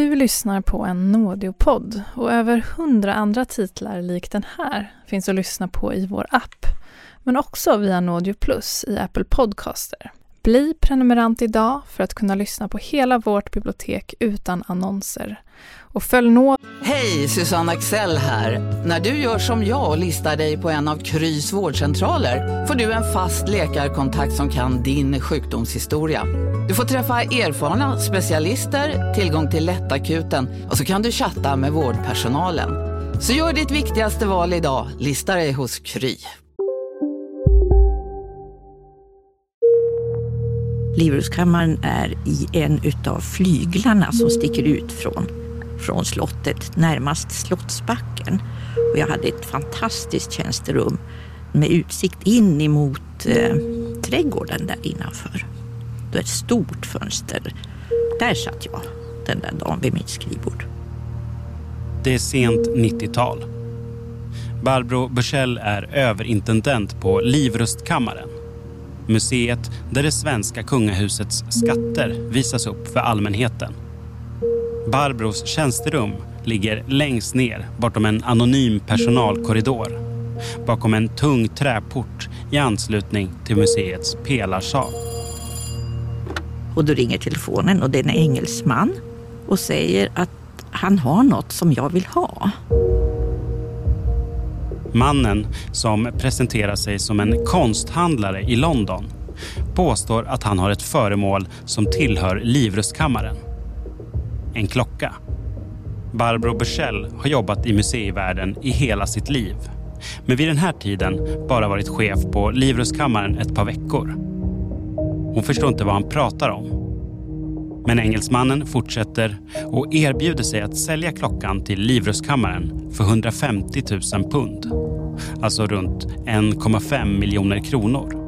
Du lyssnar på en Nådeopodd och över hundra andra titlar lik den här finns att lyssna på i vår app, men också via Nådeo Plus i Apple Podcaster. Bli prenumerant idag för att kunna lyssna på hela vårt bibliotek utan annonser. Och följ nå... Hej, Susanne Axel här. När du gör som jag och listar dig på en av Krys vårdcentraler får du en fast läkarkontakt som kan din sjukdomshistoria. Du får träffa erfarna specialister, tillgång till lättakuten och så kan du chatta med vårdpersonalen. Så gör ditt viktigaste val idag, lista dig hos Kry. Livrustkammaren är i en utav flyglarna som sticker ut från, från slottet, närmast Slottsbacken. Och jag hade ett fantastiskt tjänsterum med utsikt in emot eh, trädgården där innanför. Det var ett stort fönster. Där satt jag den där dagen vid mitt skrivbord. Det är sent 90-tal. Barbro Bursell är överintendent på Livrustkammaren museet där det svenska kungahusets skatter visas upp för allmänheten. Barbros tjänsterum ligger längst ner bortom en anonym personalkorridor bakom en tung träport i anslutning till museets pelarsal. Och då ringer telefonen och det är en engelsman och säger att han har något som jag vill ha. Mannen, som presenterar sig som en konsthandlare i London, påstår att han har ett föremål som tillhör Livrustkammaren. En klocka. Barbro Bursell har jobbat i museivärlden i hela sitt liv. Men vid den här tiden bara varit chef på Livrustkammaren ett par veckor. Hon förstår inte vad han pratar om. Men engelsmannen fortsätter och erbjuder sig att sälja klockan till Livrustkammaren för 150 000 pund. Alltså runt 1,5 miljoner kronor.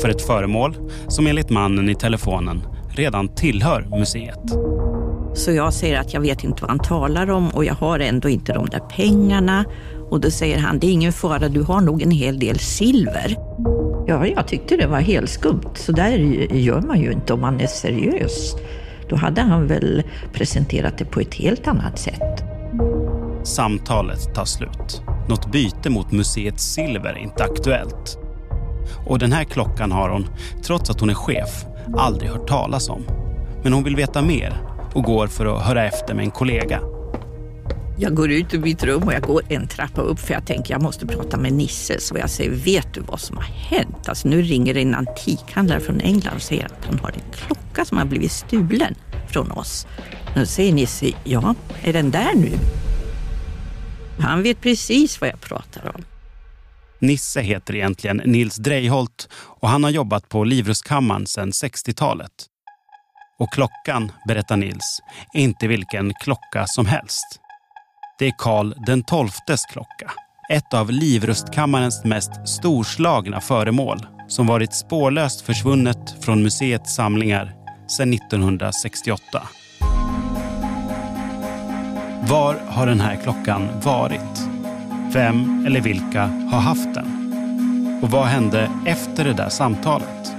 För ett föremål som enligt mannen i telefonen redan tillhör museet. Så jag säger att jag vet inte vad han talar om och jag har ändå inte de där pengarna. Och då säger han, det är ingen fara, du har nog en hel del silver. Ja, jag tyckte det var helt skumt. Så där gör man ju inte om man är seriös. Då hade han väl presenterat det på ett helt annat sätt. Samtalet tar slut. Något byte mot museets silver är inte aktuellt. Och den här klockan har hon, trots att hon är chef, aldrig hört talas om. Men hon vill veta mer och går för att höra efter med en kollega. Jag går ut ur mitt rum och jag går en trappa upp för jag tänker jag måste prata med Nisse. Så jag säger, vet du vad som har hänt? Alltså, nu ringer en antikhandlare från England och säger att han har en klocka som har blivit stulen från oss. Då säger Nisse, ja, är den där nu? Han vet precis vad jag pratar om. Nisse heter egentligen Nils Dreiholt och han har jobbat på Livrustkammaren sedan 60-talet. Och klockan, berättar Nils, är inte vilken klocka som helst. Det är Karl den XIIs klocka. Ett av Livrustkammarens mest storslagna föremål som varit spårlöst försvunnet från museets samlingar sedan 1968. Var har den här klockan varit? Vem eller vilka har haft den? Och vad hände efter det där samtalet?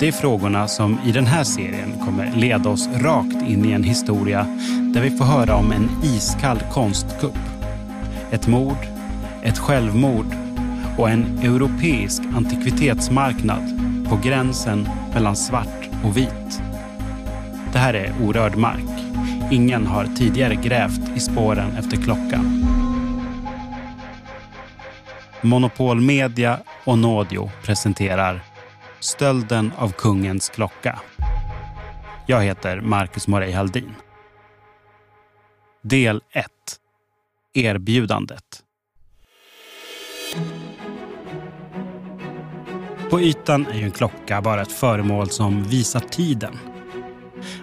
Det är frågorna som i den här serien kommer leda oss rakt in i en historia där vi får höra om en iskall konstkupp. Ett mord, ett självmord och en europeisk antikvitetsmarknad på gränsen mellan svart och vit. Det här är orörd mark. Ingen har tidigare grävt i spåren efter klockan. Monopol Media och Nådio presenterar Stölden av kungens klocka. Jag heter Marcus Morey Haldin. Del 1. Erbjudandet. På ytan är ju en klocka bara ett föremål som visar tiden.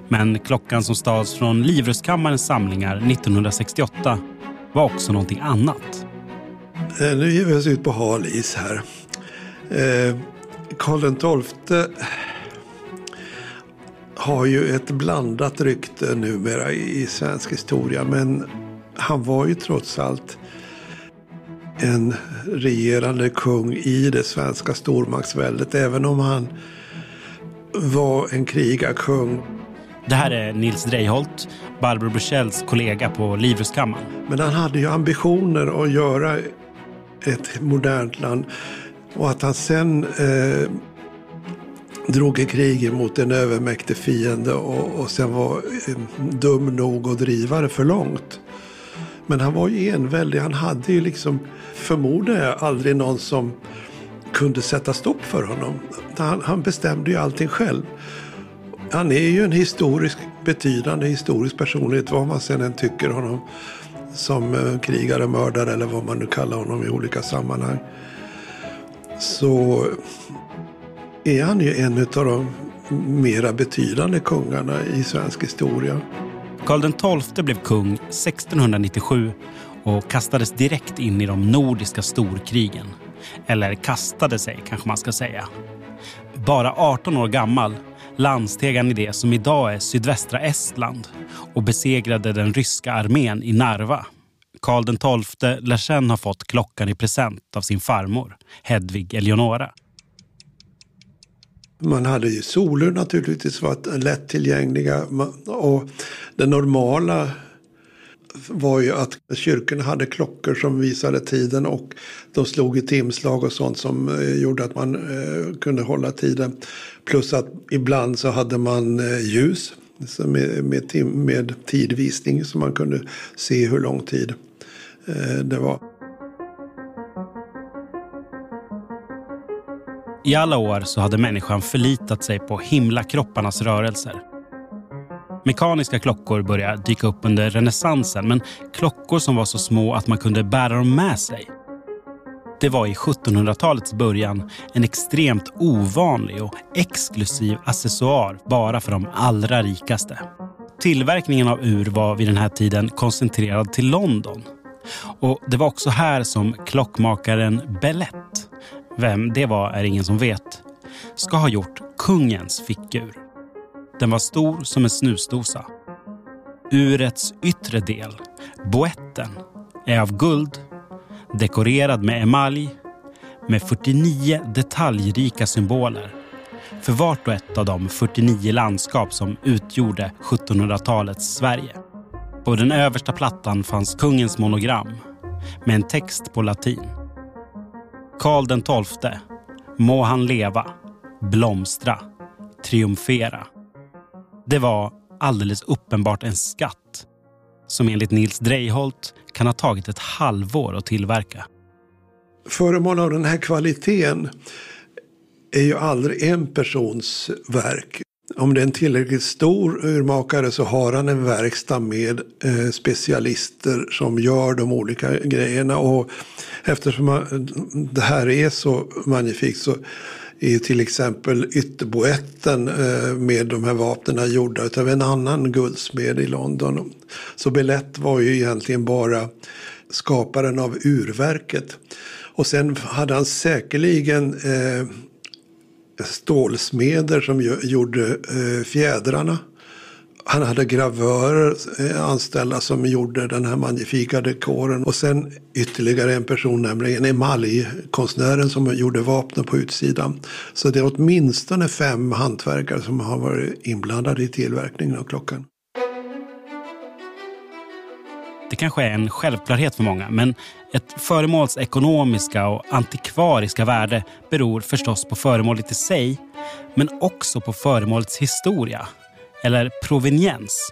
Men klockan som stals från Livrustkammarens samlingar 1968 var också någonting annat. Eh, nu ger vi oss ut på hal is här. Eh, Karl XII har ju ett blandat rykte numera i svensk historia. Men han var ju trots allt en regerande kung i det svenska stormaktsväldet. Även om han var en krigarkung Det här är Nils Dreiholt, Barbro Bursells kollega på Livrustkammaren. Men han hade ju ambitioner att göra ett modernt land. Och att han sen eh, drog i krig mot en övermäktig fiende och, och sen var eh, dum nog att driva det för långt. Men han var ju enväldig. Han hade ju liksom, förmodar jag, aldrig någon som kunde sätta stopp för honom. Han, han bestämde ju allting själv. Han är ju en historisk, betydande historisk personlighet, vad man sen än tycker honom som eh, krigare, mördare eller vad man nu kallar honom i olika sammanhang. Så är han ju en av de mera betydande kungarna i svensk historia. Karl XII blev kung 1697 och kastades direkt in i de nordiska storkrigen. Eller kastade sig kanske man ska säga. Bara 18 år gammal landsteg han i det som idag är sydvästra Estland och besegrade den ryska armén i Narva. Karl XII lär sen ha fått klockan i present av sin farmor, Hedvig Eleonora. Man hade ju solur naturligtvis var lättillgängliga och det normala var ju att kyrkorna hade klockor som visade tiden och de slog i timslag och sånt som eh, gjorde att man eh, kunde hålla tiden. Plus att ibland så hade man eh, ljus med, med, med tidvisning så man kunde se hur lång tid Eh, det var. I alla år så hade människan förlitat sig på himlakropparnas rörelser. Mekaniska klockor började dyka upp under renässansen men klockor som var så små att man kunde bära dem med sig. Det var i 1700-talets början en extremt ovanlig och exklusiv accessoar bara för de allra rikaste. Tillverkningen av ur var vid den här tiden koncentrerad till London. Och Det var också här som klockmakaren Bellett, vem det var är ingen som vet, ska ha gjort kungens fickur. Den var stor som en snusdosa. Urets yttre del, boetten, är av guld, dekorerad med emalj med 49 detaljrika symboler för vart och ett av de 49 landskap som utgjorde 1700-talets Sverige. På den översta plattan fanns kungens monogram med en text på latin. Karl den XII, må han leva, blomstra, triumfera. Det var alldeles uppenbart en skatt som enligt Nils Dreiholt kan ha tagit ett halvår att tillverka. Föremål av den här kvaliteten är ju aldrig en persons verk. Om det är en tillräckligt stor urmakare så har han en verkstad med eh, specialister som gör de olika grejerna. Och eftersom det här är så magnifikt så är till exempel ytterboetten eh, med de här vapnen gjorda av en annan guldsmed i London. Så Belett var ju egentligen bara skaparen av urverket. Och sen hade han säkerligen eh, stålsmeder som gjorde eh, fjädrarna. Han hade gravörer eh, anställda som gjorde den här magnifika dekoren. Och sen ytterligare en person, nämligen emaljkonstnären som gjorde vapnen på utsidan. Så det är åtminstone fem hantverkare som har varit inblandade i tillverkningen av klockan. Det kanske är en självklarhet för många, men ett föremåls ekonomiska och antikvariska värde beror förstås på föremålet i sig, men också på föremålets historia, eller proveniens.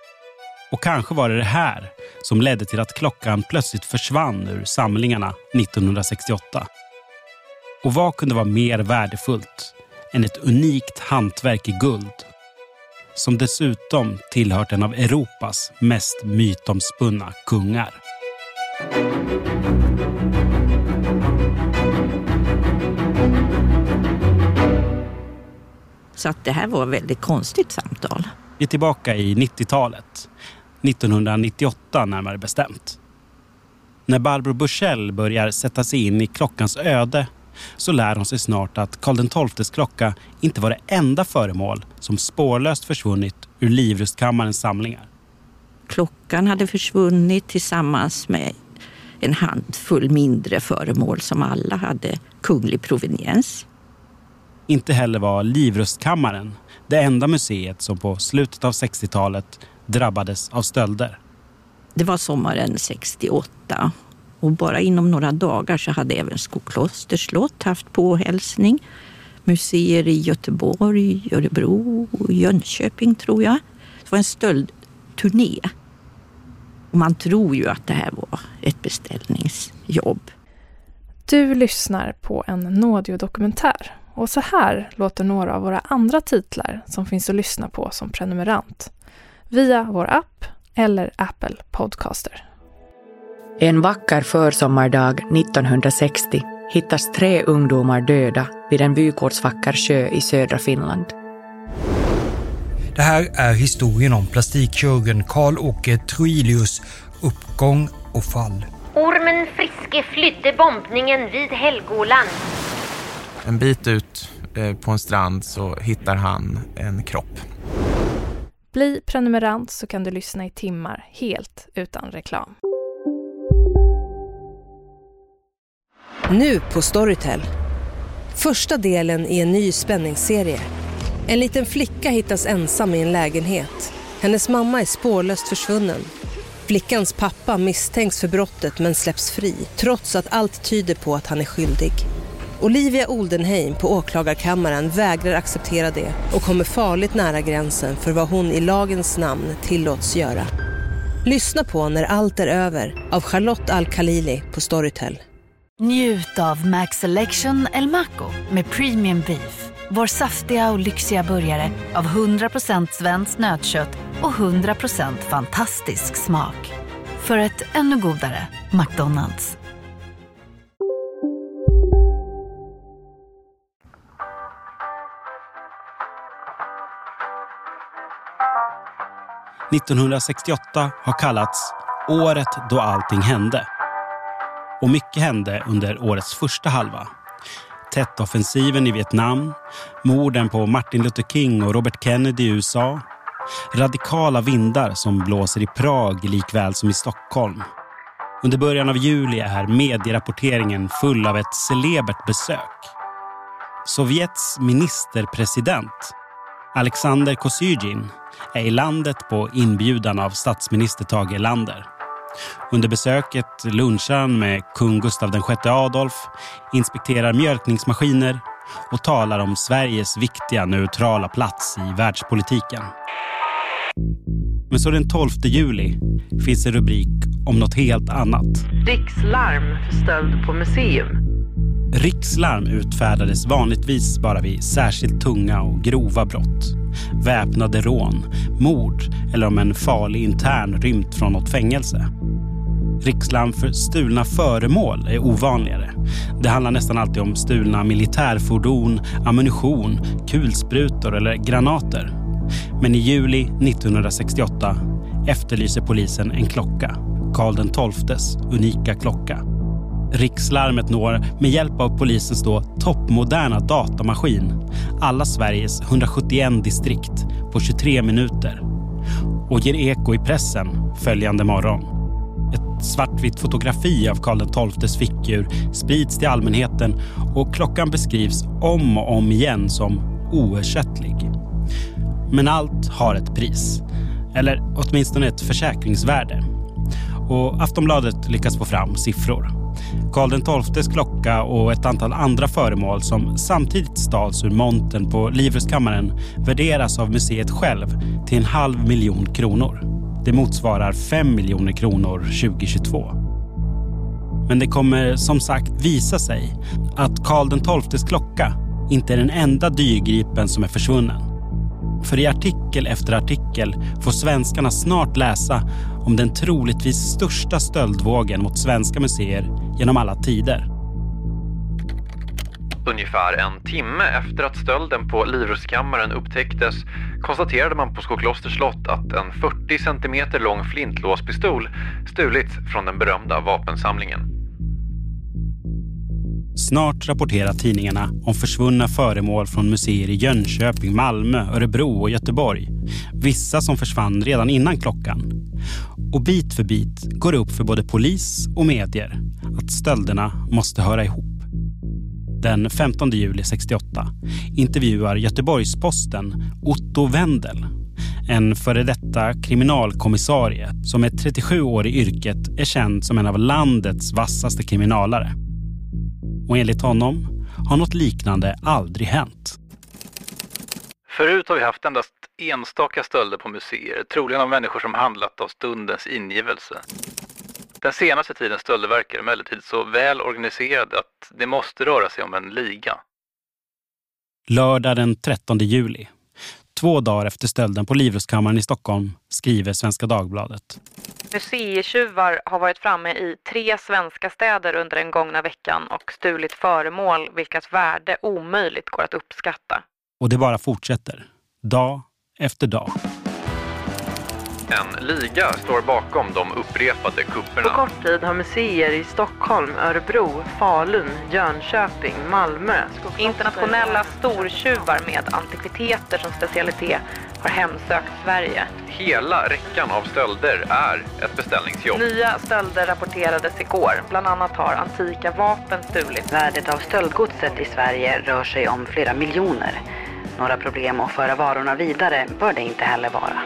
Och kanske var det det här som ledde till att klockan plötsligt försvann ur samlingarna 1968. Och vad kunde vara mer värdefullt än ett unikt hantverk i guld som dessutom tillhört en av Europas mest mytomspunna kungar. Så att det här var ett väldigt konstigt samtal. Vi är tillbaka i 90-talet. 1998 närmare bestämt. När Barbro Bursell börjar sätta sig in i klockans öde så lär hon sig snart att Karl XIIs klocka inte var det enda föremål som spårlöst försvunnit ur Livrustkammarens samlingar. Klockan hade försvunnit tillsammans med en handfull mindre föremål som alla hade kunglig proveniens. inte heller var Livrustkammaren det enda museet som på slutet av 60-talet drabbades av stölder. Det var sommaren 68 och bara inom några dagar så hade även Skokloster slott haft påhälsning. Museer i Göteborg, Örebro och Jönköping tror jag. Det var en stöldturné. Och man tror ju att det här var ett beställningsjobb. Du lyssnar på en Nådio-dokumentär och så här låter några av våra andra titlar som finns att lyssna på som prenumerant. Via vår app eller Apple Podcaster. En vacker försommardag 1960 hittas tre ungdomar döda vid en vykortsvacker sjö i södra Finland. Det här är historien om plastikkirurgen Karl-Åke Troilius uppgång och fall. Ormen Friske flydde bombningen vid Helgoland. En bit ut eh, på en strand så hittar han en kropp. Bli prenumerant så kan du lyssna i timmar helt utan reklam. Nu på Storytel. Första delen i en ny spänningsserie. En liten flicka hittas ensam i en lägenhet. Hennes mamma är spårlöst försvunnen. Flickans pappa misstänks för brottet men släpps fri trots att allt tyder på att han är skyldig. Olivia Oldenheim på åklagarkammaren vägrar acceptera det och kommer farligt nära gränsen för vad hon i lagens namn tillåts göra. Lyssna på När allt är över av Charlotte Al-Khalili på Storytel. Njut av Max Selection El Maco med Premium Beef. Vår saftiga och lyxiga burgare av 100% svenskt nötkött och 100% fantastisk smak. För ett ännu godare McDonalds. –1968 har kallats året då allting hände. Och mycket hände under årets första halva. Tet-offensiven i Vietnam, morden på Martin Luther King och Robert Kennedy i USA, radikala vindar som blåser i Prag likväl som i Stockholm. Under början av juli är medierapporteringen full av ett celebert besök. Sovjets ministerpresident Alexander Kosygin är i landet på inbjudan av statsminister Tage Erlander. Under besöket lunchar han med kung Gustav VI Adolf, inspekterar mjölkningsmaskiner och talar om Sveriges viktiga neutrala plats i världspolitiken. Men så den 12 juli finns en rubrik om något helt annat. Rikslarm för stöld på museum. Rikslarm utfärdades vanligtvis bara vid särskilt tunga och grova brott. Väpnade rån, mord eller om en farlig intern rymt från något fängelse. Rikslarm för stulna föremål är ovanligare. Det handlar nästan alltid om stulna militärfordon, ammunition, kulsprutor eller granater. Men i juli 1968 efterlyser polisen en klocka. Karl XIIs unika klocka. Rikslarmet når med hjälp av polisens då toppmoderna datamaskin alla Sveriges 171 distrikt på 23 minuter och ger eko i pressen följande morgon. Ett svartvitt fotografi av Karl XIIs fickur sprids till allmänheten och klockan beskrivs om och om igen som oersättlig. Men allt har ett pris, eller åtminstone ett försäkringsvärde. Och Aftonbladet lyckas få fram siffror. Karl XIIs klocka och ett antal andra föremål som samtidigt stals ur monten på Livrustkammaren värderas av museet själv till en halv miljon kronor. Det motsvarar 5 miljoner kronor 2022. Men det kommer som sagt visa sig att Karl XIIs klocka inte är den enda dyrgripen som är försvunnen. För i artikel efter artikel får svenskarna snart läsa om den troligtvis största stöldvågen mot svenska museer genom alla tider. Ungefär en timme efter att stölden på Livrustkammaren upptäcktes konstaterade man på Skoklosters slott att en 40 cm lång flintlåspistol stulits från den berömda vapensamlingen. Snart rapporterar tidningarna om försvunna föremål från museer i Jönköping, Malmö, Örebro och Göteborg. Vissa som försvann redan innan klockan. Och bit för bit går det upp för både polis och medier att stölderna måste höra ihop. den 15 juli 68 intervjuar Göteborgs-Posten Otto Wendel en före detta kriminalkommissarie som med 37 år i yrket är känd som en av landets vassaste kriminalare. Och enligt honom har något liknande aldrig hänt. Förut har vi haft endast enstaka stölder på museer, troligen av människor som handlat av stundens ingivelse. Den senaste tidens stölder verkar emellertid så väl organiserade att det måste röra sig om en liga. Lördag den 13 juli, två dagar efter stölden på Livrustkammaren i Stockholm, skriver Svenska Dagbladet. Museitjuvar har varit framme i tre svenska städer under den gångna veckan och stulit föremål vilkas värde omöjligt går att uppskatta. Och det bara fortsätter, dag efter dag. En liga står bakom de upprepade kupperna. På kort tid har museer i Stockholm, Örebro, Falun, Jönköping, Malmö, Internationella stortjuvar med antikviteter som specialitet har hemsökt Sverige. Hela räckan av stölder är ett beställningsjobb. Nya stölder rapporterades igår. Bland annat har antika vapen stulits. Värdet av stöldgodset i Sverige rör sig om flera miljoner. Några problem att föra varorna vidare bör det inte heller vara.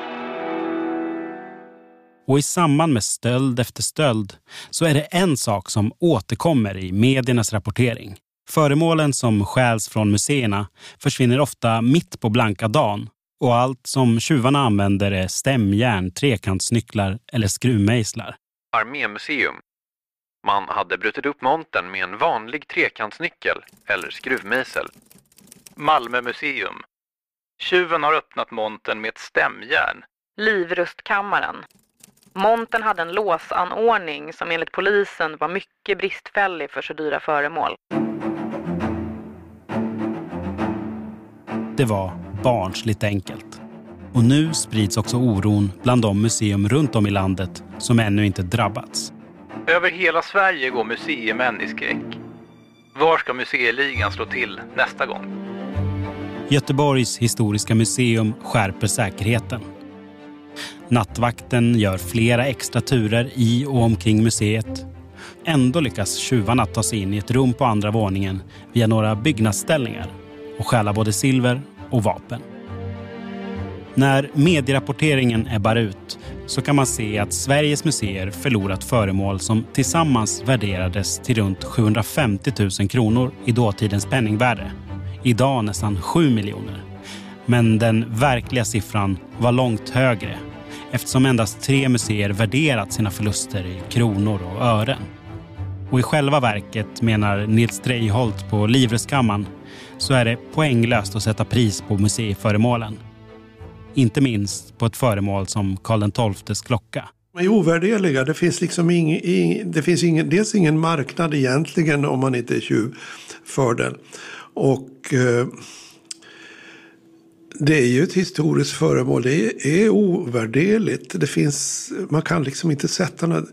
Och i samband med stöld efter stöld så är det en sak som återkommer i mediernas rapportering. Föremålen som stjäls från museerna försvinner ofta mitt på blanka dagen och allt som tjuvarna använder är stämjärn, trekantsnycklar eller skruvmejslar. Armémuseum. Man hade brutit upp montern med en vanlig trekantsnyckel eller skruvmejsel. Malmö museum. Tjuven har öppnat montern med ett stämjärn. Livrustkammaren. Montern hade en låsanordning som enligt polisen var mycket bristfällig för så dyra föremål. Det var barnsligt enkelt. Och nu sprids också oron bland de museum runt om i landet som ännu inte drabbats. Över hela Sverige går museimän i skräck. Var ska museiligan slå till nästa gång? Göteborgs historiska museum skärper säkerheten. Nattvakten gör flera extra turer i och omkring museet. Ändå lyckas tjuvarna ta sig in i ett rum på andra våningen via några byggnadsställningar och stjäla både silver och vapen. När medierapporteringen ebbar ut så kan man se att Sveriges museer förlorat föremål som tillsammans värderades till runt 750 000 kronor i dåtidens penningvärde. Idag nästan 7 miljoner. Men den verkliga siffran var långt högre eftersom endast tre museer värderat sina förluster i kronor och ören. Och i själva verket, menar Nils Dreiholt på Livrustkammaren, så är det poänglöst att sätta pris på museiföremålen. Inte minst på ett föremål som Karl XIIs klocka. De är ovärderliga. Det finns, liksom ing, ing, det finns ingen, dels ingen marknad egentligen om man inte är tjuv för den. Och eh, det är ju ett historiskt föremål. Det är, är ovärderligt. Det finns, man kan liksom inte sätta något.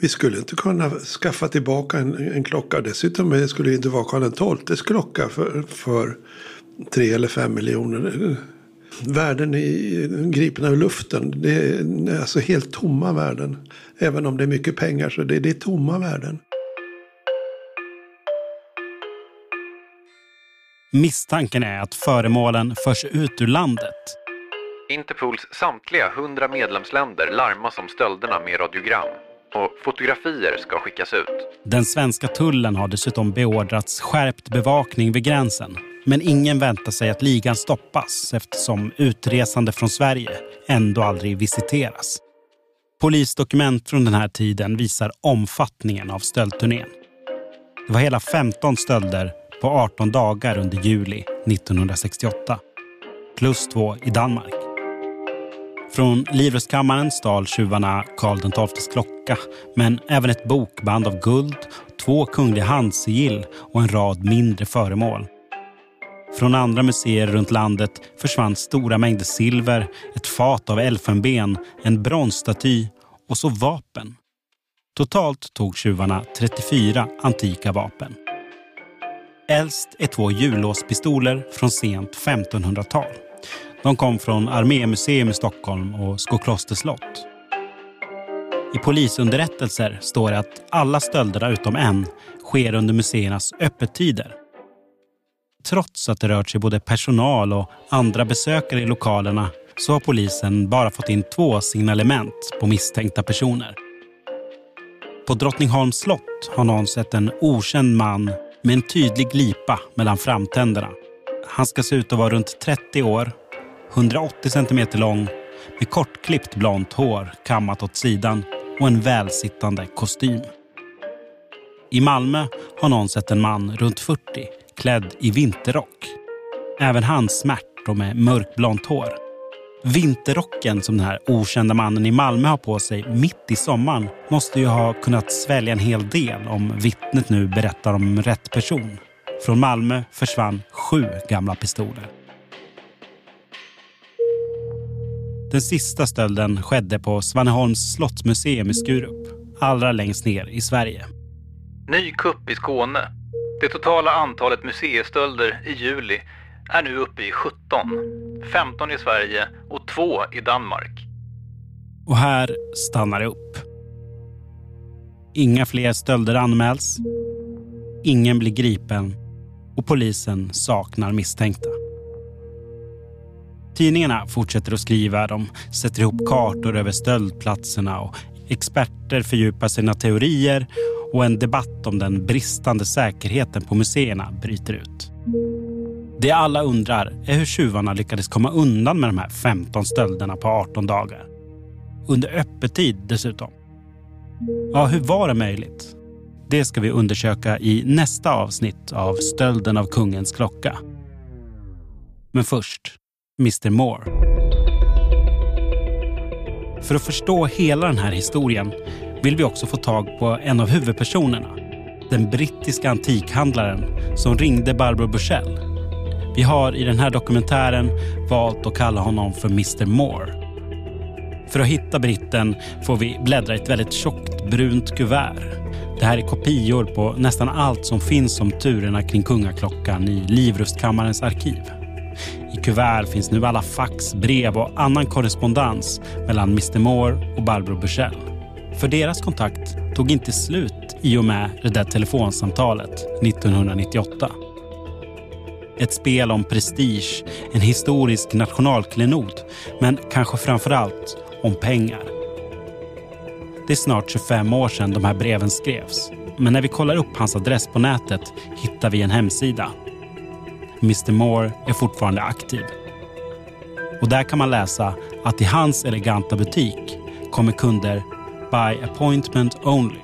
Vi skulle inte kunna skaffa tillbaka en, en klocka. Dessutom skulle det inte vara Karl XIIs klocka för, för tre eller fem miljoner. Värden i, gripna ur luften. Det är alltså helt tomma värden. Även om det är mycket pengar så det, det är tomma värden. Misstanken är att föremålen förs ut ur landet. Interpols samtliga 100 medlemsländer larmas om stölderna med radiogram och fotografier ska skickas ut. Den svenska tullen har dessutom beordrats skärpt bevakning vid gränsen. Men ingen väntar sig att ligan stoppas eftersom utresande från Sverige ändå aldrig visiteras. Polisdokument från den här tiden visar omfattningen av stöldturnén. Det var hela 15 stölder på 18 dagar under juli 1968. Plus två i Danmark. Från Livrustkammaren stal tjuvarna Karl XIIs klocka men även ett bokband av guld, två kungliga handsigill och en rad mindre föremål. Från andra museer runt landet försvann stora mängder silver, ett fat av elfenben, en bronsstaty och så vapen. Totalt tog tjuvarna 34 antika vapen. Äldst är två hjullåspistoler från sent 1500-tal. De kom från Armémuseum i Stockholm och Skoklosters slott. I polisunderrättelser står det att alla stölderna utom en sker under museernas öppettider. Trots att det rört sig både personal och andra besökare i lokalerna så har polisen bara fått in två signalement på misstänkta personer. På Drottningholms slott har någon sett en okänd man med en tydlig glipa mellan framtänderna. Han ska se ut att vara runt 30 år, 180 centimeter lång med kortklippt blont hår kammat åt sidan och en välsittande kostym. I Malmö har någon sett en man runt 40 klädd i vinterrock. Även han smärt och med mörkblont hår. Vinterrocken som den här okända mannen i Malmö har på sig mitt i sommaren måste ju ha kunnat svälja en hel del om vittnet nu berättar om rätt person. Från Malmö försvann sju gamla pistoler. Den sista stölden skedde på Svaneholms slottsmuseum i Skurup, allra längst ner i Sverige. Ny kupp i Skåne. Det totala antalet museistölder i juli är nu uppe i 17. 15 i Sverige och 2 i Danmark. Och här stannar det upp. Inga fler stölder anmäls. Ingen blir gripen och polisen saknar misstänkta. Tidningarna fortsätter att skriva, de sätter ihop kartor över stöldplatserna och experter fördjupar sina teorier och en debatt om den bristande säkerheten på museerna bryter ut. Det alla undrar är hur tjuvarna lyckades komma undan med de här 15 stölderna på 18 dagar. Under öppettid dessutom. Ja, hur var det möjligt? Det ska vi undersöka i nästa avsnitt av Stölden av kungens klocka. Men först, Mr Moore. För att förstå hela den här historien vill vi också få tag på en av huvudpersonerna. Den brittiska antikhandlaren som ringde Barbro Bushell. Vi har i den här dokumentären valt att kalla honom för Mr Moore. För att hitta britten får vi bläddra i ett väldigt tjockt brunt kuvert. Det här är kopior på nästan allt som finns om turerna kring kungaklockan i Livrustkammarens arkiv. I kuvert finns nu alla fax, brev och annan korrespondens mellan Mr Moore och Barbro Bushell. För deras kontakt tog inte slut i och med det där telefonsamtalet 1998. Ett spel om prestige, en historisk nationalklenod men kanske framför allt om pengar. Det är snart 25 år sedan de här breven skrevs. Men när vi kollar upp hans adress på nätet hittar vi en hemsida. Mr Moore är fortfarande aktiv. Och där kan man läsa att i hans eleganta butik kommer kunder by appointment only.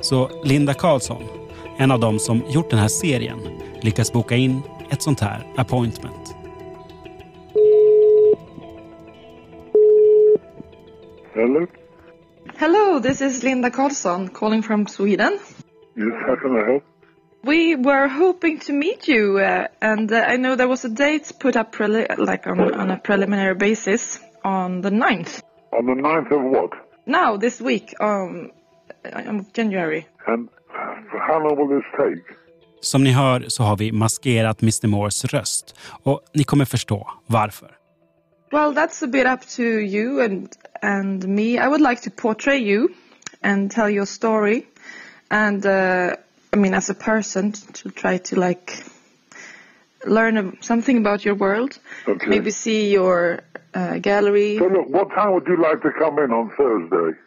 Så Linda Karlsson, en av dem som gjort den här serien, lyckas boka in ett sånt här appointment. Hello? Hello, this is Linda Karlsson calling from Sweden. Yes, how can I help? We were hoping to meet you, uh, and uh, I know there was a date put up preli- like on, on a preliminary basis on the 9th. On the 9th of what? Now, this week, um, of January. And uh, how long will this take? Som ni hör så har vi maskerat Mr Moores röst och ni kommer förstå varför. Well, that's a bit up to you and and me. I would like to portray you and tell your story, and uh, I mean, as a person, to try to like learn something about your world. Okay. Maybe see your uh, gallery. So look, what time would you like to come in on Thursday?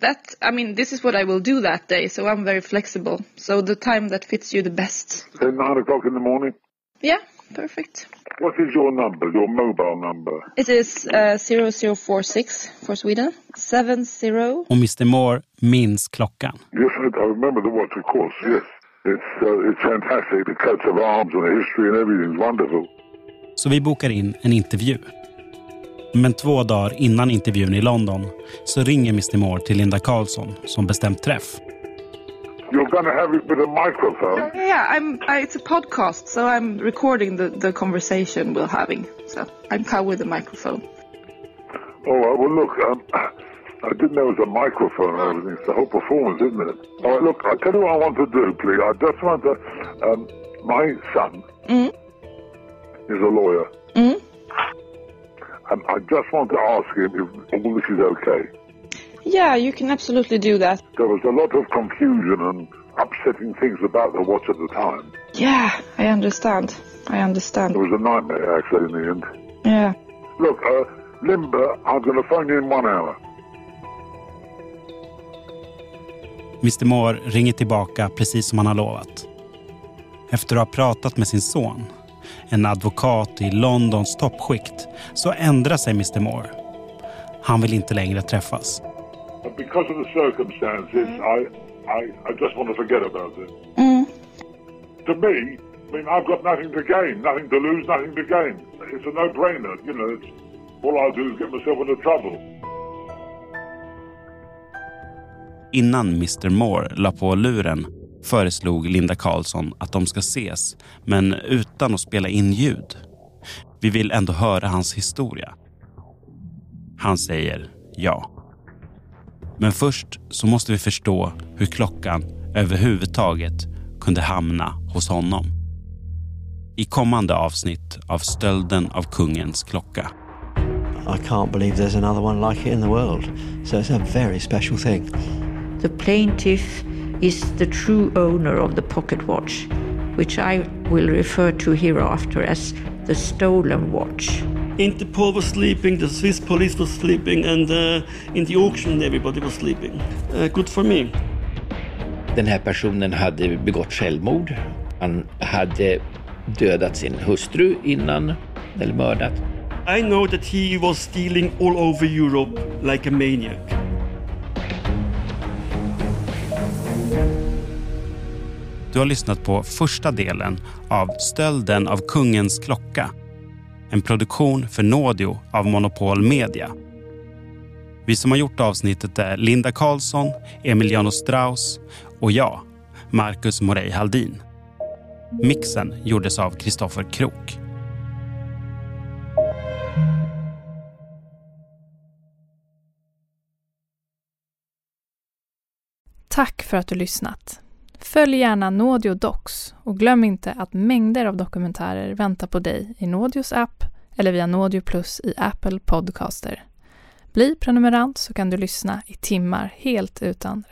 That I mean, this is what I will do that day, so I'm very flexible. So the time that fits you the best. Say 9 o'clock in the morning? Yeah, perfect. What is your number, your mobile number? It is uh, 0046 for Sweden. 70. Och Mr Moore minns klockan. Yes, I I remember the watch, of course, yes. It's, uh, it's fantastic, the coats of arms and the history and everything's wonderful. Så vi bokar in en intervju. Men två dagar innan intervjun i London så ringer Mr Moore till Linda Karlsson som bestämt träff. You're going to have it with a microphone? Yeah, I'm. I, it's a podcast, so I'm recording the, the conversation we're having. So I'm come with a microphone. All right, well, look, um, I didn't know it was a microphone and everything. It's the whole performance, isn't it? All right, look, I'll tell you what I want to do, please. I just want to... Um, my son Mm. is a lawyer, Mm. and I just want to ask him if all this is okay. Yeah, you can absolutely do that. There was a lot of confusion and upsetting things about the watch at the time. Yeah, I understand. I understand. It was a nightmare, actually, in the end. Yeah. Look, uh, Limber, I'm going to phone you in one hour. Mr Moore ringer tillbaka precis som han har lovat. Efter att ha pratat med sin son, en advokat i Londons toppskikt, så ändrar sig Mr Moore. Han vill inte längre träffas. Because of the circumstances, I, I, I just want to forget about it. Mm. To me, I mean, I've got nothing to gain, nothing to lose, nothing to gain. It's a no-brainer, you know. It's, all I do is get myself into trouble. Innan Mr Moore la på luren föreslog Linda Karlsson att de ska ses, men utan att spela in ljud. Vi vill ändå höra hans historia. Han säger ja. Men först så måste vi förstå hur klockan överhuvudtaget kunde hamna hos honom. I kommande avsnitt av Stölden av kungens klocka. I can't believe there's another one like it in the world. So it's a very special thing. The plaintiff is the true owner of the pocket watch, which I will refer to hereafter as the stolen watch. Interpol was sleeping, the Swiss police was sleeping, and uh, in the auction everybody was sleeping. Uh, good for me. Den här personen hade begått självmord. Han hade dödat sin hustru innan, eller mördat. I know that he was stealing all over Europe like a maniac. Du har lyssnat på första delen av Stölden av kungens klocka. En produktion för Nådio av Monopol Media. Vi som har gjort avsnittet är Linda Karlsson, Emiliano Strauss och jag, Marcus Morey Haldin. Mixen gjordes av Kristoffer Krook. Tack för att du lyssnat. Följ gärna Naudio Docs och glöm inte att mängder av dokumentärer väntar på dig i Naudios app eller via Naudio Plus i Apple Podcaster. Bli prenumerant så kan du lyssna i timmar helt utan